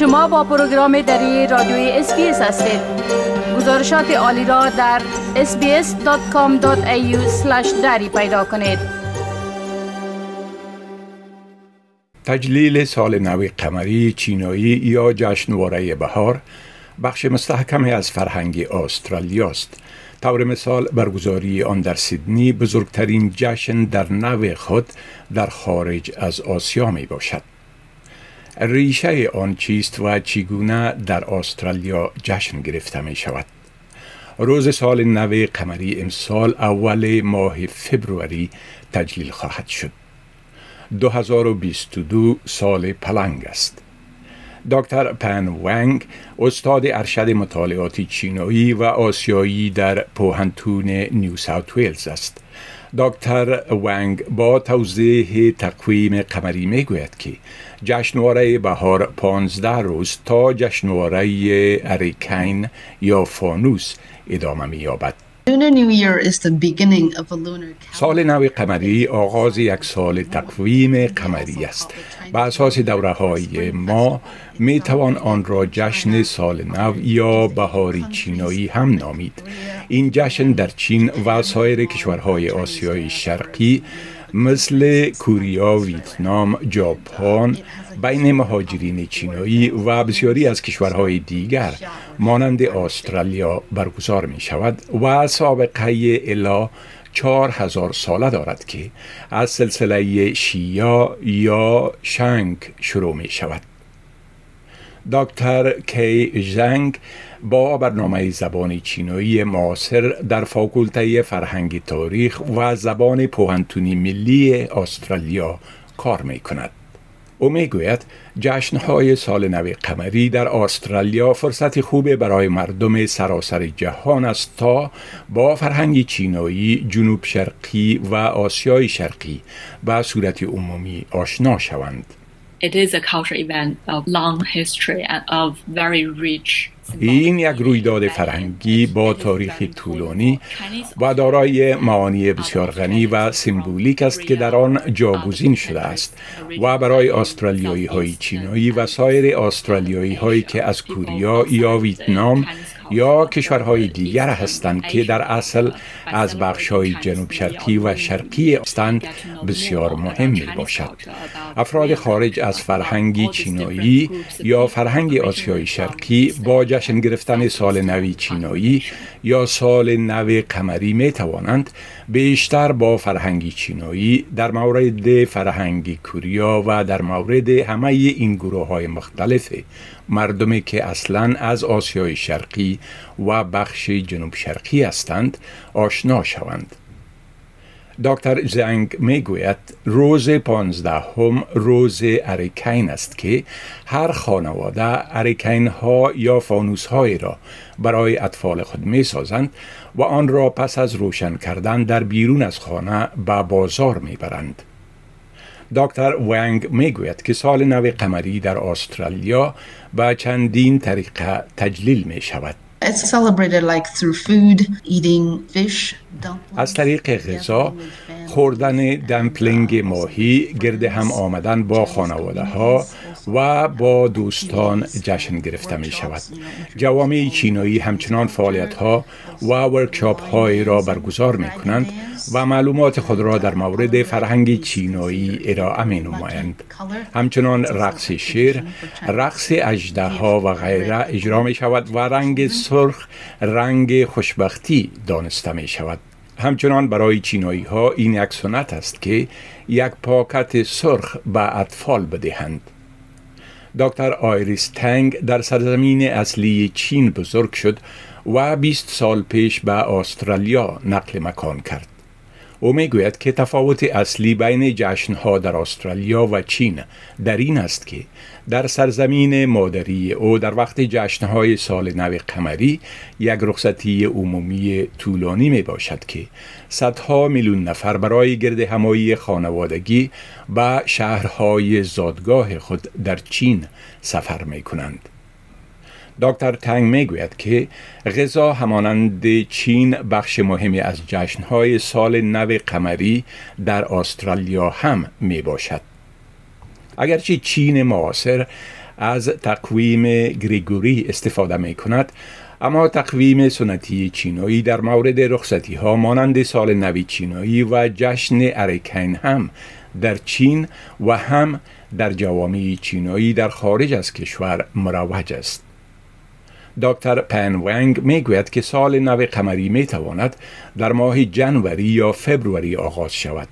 شما با پروگرام دری رادیوی SBS هستید. گزارشات عالی را در sbs.com.au دری پیدا کنید. تجلیل سال نو قمری چینایی یا جشنواره بهار بخش مستحکمی از فرهنگ استرالیا است. طور مثال برگزاری آن در سیدنی بزرگترین جشن در نوع خود در خارج از آسیا می باشد ریشه آن چیست و چگونه در استرالیا جشن گرفته می شود روز سال نو قمری امسال اول ماه فبروری تجلیل خواهد شد. 2022 سال پلنگ است. دکتر پن ونگ استاد ارشد مطالعاتی چینایی و آسیایی در پوهنتون نیو ساوت ویلز است. دکتر ونگ با توضیح تقویم قمری می گوید که جشنواره بهار 15 روز تا جشنواره اریکین یا فانوس ادامه می یابد. سال نو قمری آغاز یک سال تقویم قمری است به اساس دوره های ما می توان آن را جشن سال نو یا بهاری چینایی هم نامید. این جشن در چین و سایر کشورهای آسیای شرقی مثل کوریا، ویتنام، ژاپن بین مهاجرین چینایی و بسیاری از کشورهای دیگر مانند استرالیا برگزار می شود و سابقه الا چهار هزار ساله دارد که از سلسله شیا یا شنگ شروع می شود. دکتر کی زنگ با برنامه زبان چینایی معاصر در فاکولته فرهنگ تاریخ و زبان پوهنتونی ملی استرالیا کار می کند. او می گوید جشنهای سال نو قمری در استرالیا فرصت خوب برای مردم سراسر جهان است تا با فرهنگ چینایی جنوب شرقی و آسیای شرقی به صورت عمومی آشنا شوند. It is a cultural event of long history and of very rich این یک رویداد فرهنگی با تاریخ طولانی و دارای معانی بسیار غنی و سمبولیک است که در آن جاگزین شده است و برای استرالیایی های چینایی و سایر استرالیایی هایی که از کوریا یا ویتنام یا کشورهای دیگر هستند که در اصل از بخشهای جنوب شرقی و شرقی هستند بسیار مهم می باشد افراد خارج از فرهنگ چینایی یا فرهنگ آسیای شرقی با جشن گرفتن سال نوی چینایی یا سال نو قمری می توانند بیشتر با فرهنگ چینایی در مورد فرهنگ کوریا و در مورد همه این گروه های مختلف مردمی که اصلا از آسیای شرقی و بخش جنوب شرقی هستند آشنا شوند. دکتر زنگ می گوید روز پانزدهم روز اریکین است که هر خانواده اریکین ها یا فانوس های را برای اطفال خود می سازند و آن را پس از روشن کردن در بیرون از خانه به بازار می برند. دکتر ونگ می گوید که سال نو قمری در استرالیا به چندین طریقه تجلیل می شود. از طریق غذا خوردن دمپلینگ ماهی گرد هم آمدن با خانواده ها و با دوستان جشن گرفته می شود جوامع چینایی همچنان فعالیت ها و workshop های را برگزار می کنند و معلومات خود را در مورد فرهنگ چینایی ارائه می نمایند همچنان رقص شیر رقص اژدها و غیره اجرا می شود و رنگ سرخ رنگ خوشبختی دانسته می شود همچنان برای چینایی ها این یک سنت است که یک پاکت سرخ به اطفال بدهند. دکتر آیریس تنگ در سرزمین اصلی چین بزرگ شد و 20 سال پیش به استرالیا نقل مکان کرد. او می گوید که تفاوت اصلی بین جشنها در استرالیا و چین در این است که در سرزمین مادری او در وقت جشنهای سال نو قمری یک رخصتی عمومی طولانی می باشد که صدها میلیون نفر برای گرد همایی خانوادگی و شهرهای زادگاه خود در چین سفر می کنند. دکتر تنگ می‌گوید که غذا همانند چین بخش مهمی از جشنهای سال نو قمری در استرالیا هم می باشد. اگرچه چین معاصر از تقویم گریگوری استفاده می کند اما تقویم سنتی چینایی در مورد رخصتی ها مانند سال نوی چینایی و جشن ارکین هم در چین و هم در جوامع چینایی در خارج از کشور مروج است. دکتر پن ونگ می گوید که سال نو قمری می تواند در ماه جنوری یا فبروری آغاز شود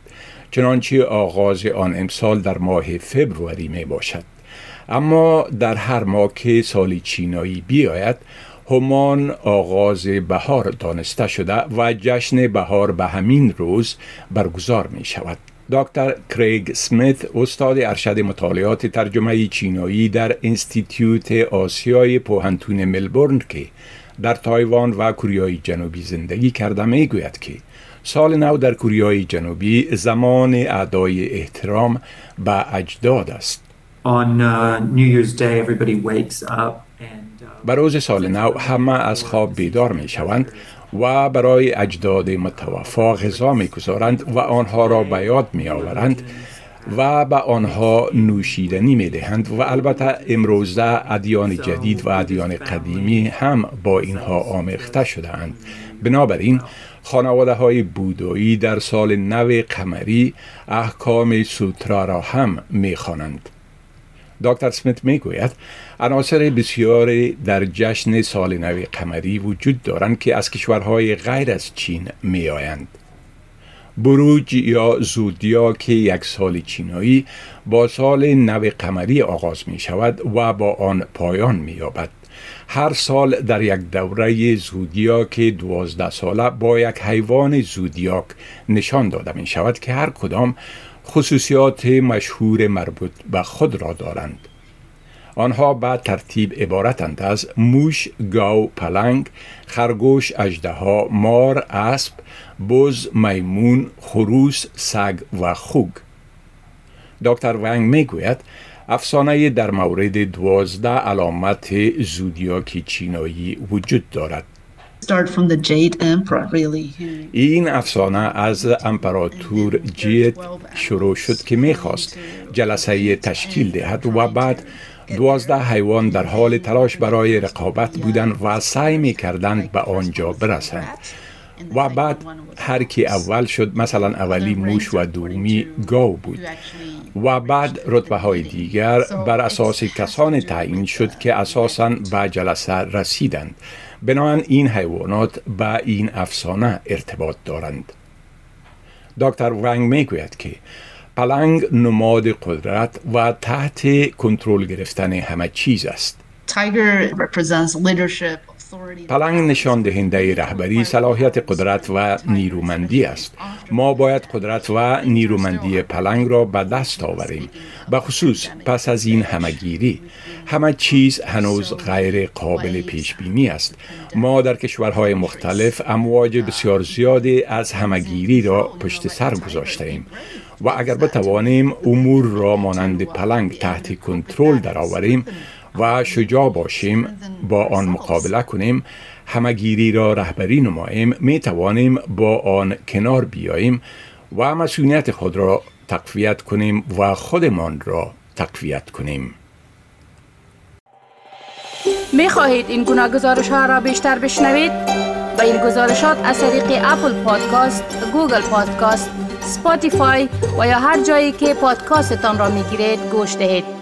چنانچه آغاز آن امسال در ماه فبروری می باشد اما در هر ماه که سال چینایی بیاید همان آغاز بهار دانسته شده و جشن بهار به همین روز برگزار می شود. دکتر کریگ سمیت استاد ارشد مطالعات ترجمه چینایی در انستیتیوت آسیای پوهنتون ملبورن که در تایوان و کوریای جنوبی زندگی کرده می گوید که سال نو در کوریای جنوبی زمان ادای احترام به اجداد است. On uh, New Year's Day, everybody wakes up به روز سال نو همه از خواب بیدار می شوند و برای اجداد متوفا غذا می گذارند و آنها را به یاد می آورند و به آنها نوشیدنی می دهند و البته امروزه ادیان جدید و ادیان قدیمی هم با اینها آمیخته شده اند بنابراین خانواده های بودایی در سال نو قمری احکام سوترا را هم می خوانند. دکتر سمیت می گوید عناصر بسیاری در جشن سال نو قمری وجود دارند که از کشورهای غیر از چین می آیند. بروج یا زودیاک یک سال چینایی با سال نو قمری آغاز می شود و با آن پایان می یابد. هر سال در یک دوره زودیاک دوازده ساله با یک حیوان زودیاک نشان داده می شود که هر کدام خصوصیات مشهور مربوط به خود را دارند. آنها به ترتیب عبارتند از موش، گاو، پلنگ، خرگوش، اژدها، مار، اسب، بز، میمون، خروس، سگ و خوگ. دکتر ونگ می‌گوید افسانه در مورد دوازده علامت زودیاک چینایی وجود دارد این افسانه از امپراتور جیت شروع شد که می‌خواست جلسه تشکیل دهد و بعد دوازده حیوان در حال تلاش برای رقابت بودند و سعی می کردند به آنجا برسند. و بعد هر کی اول شد مثلا اولی موش و دومی گاو بود. و بعد رتبه های دیگر بر اساس کسان تعیین شد که اساسا به جلسه رسیدند. بنابراین این حیوانات به این افسانه ارتباط دارند. دکتر ونگ می‌گوید که پلنگ نماد قدرت و تحت کنترل گرفتن همه چیز است. پلنگ نشان دهنده رهبری صلاحیت قدرت و نیرومندی است. ما باید قدرت و نیرومندی پلنگ را به دست آوریم. به خصوص پس از این همگیری همه چیز هنوز غیر قابل پیش بینی است. ما در کشورهای مختلف امواج بسیار زیادی از همگیری را پشت سر گذاشته ایم و اگر بتوانیم امور را مانند پلنگ تحت کنترل درآوریم و شجاع باشیم با آن مقابله کنیم همه‌گیری را رهبری نماییم می توانیم با آن کنار بیاییم و مسئولیت خود را تقویت کنیم و خودمان را تقویت کنیم می خواهید این گونه گزارش ها را بیشتر بشنوید؟ با این گزارشات از طریق Apple Podcast، Google Podcast، Spotify و یا هر جایی که پادکاستتان را می گیرید گوش دهید.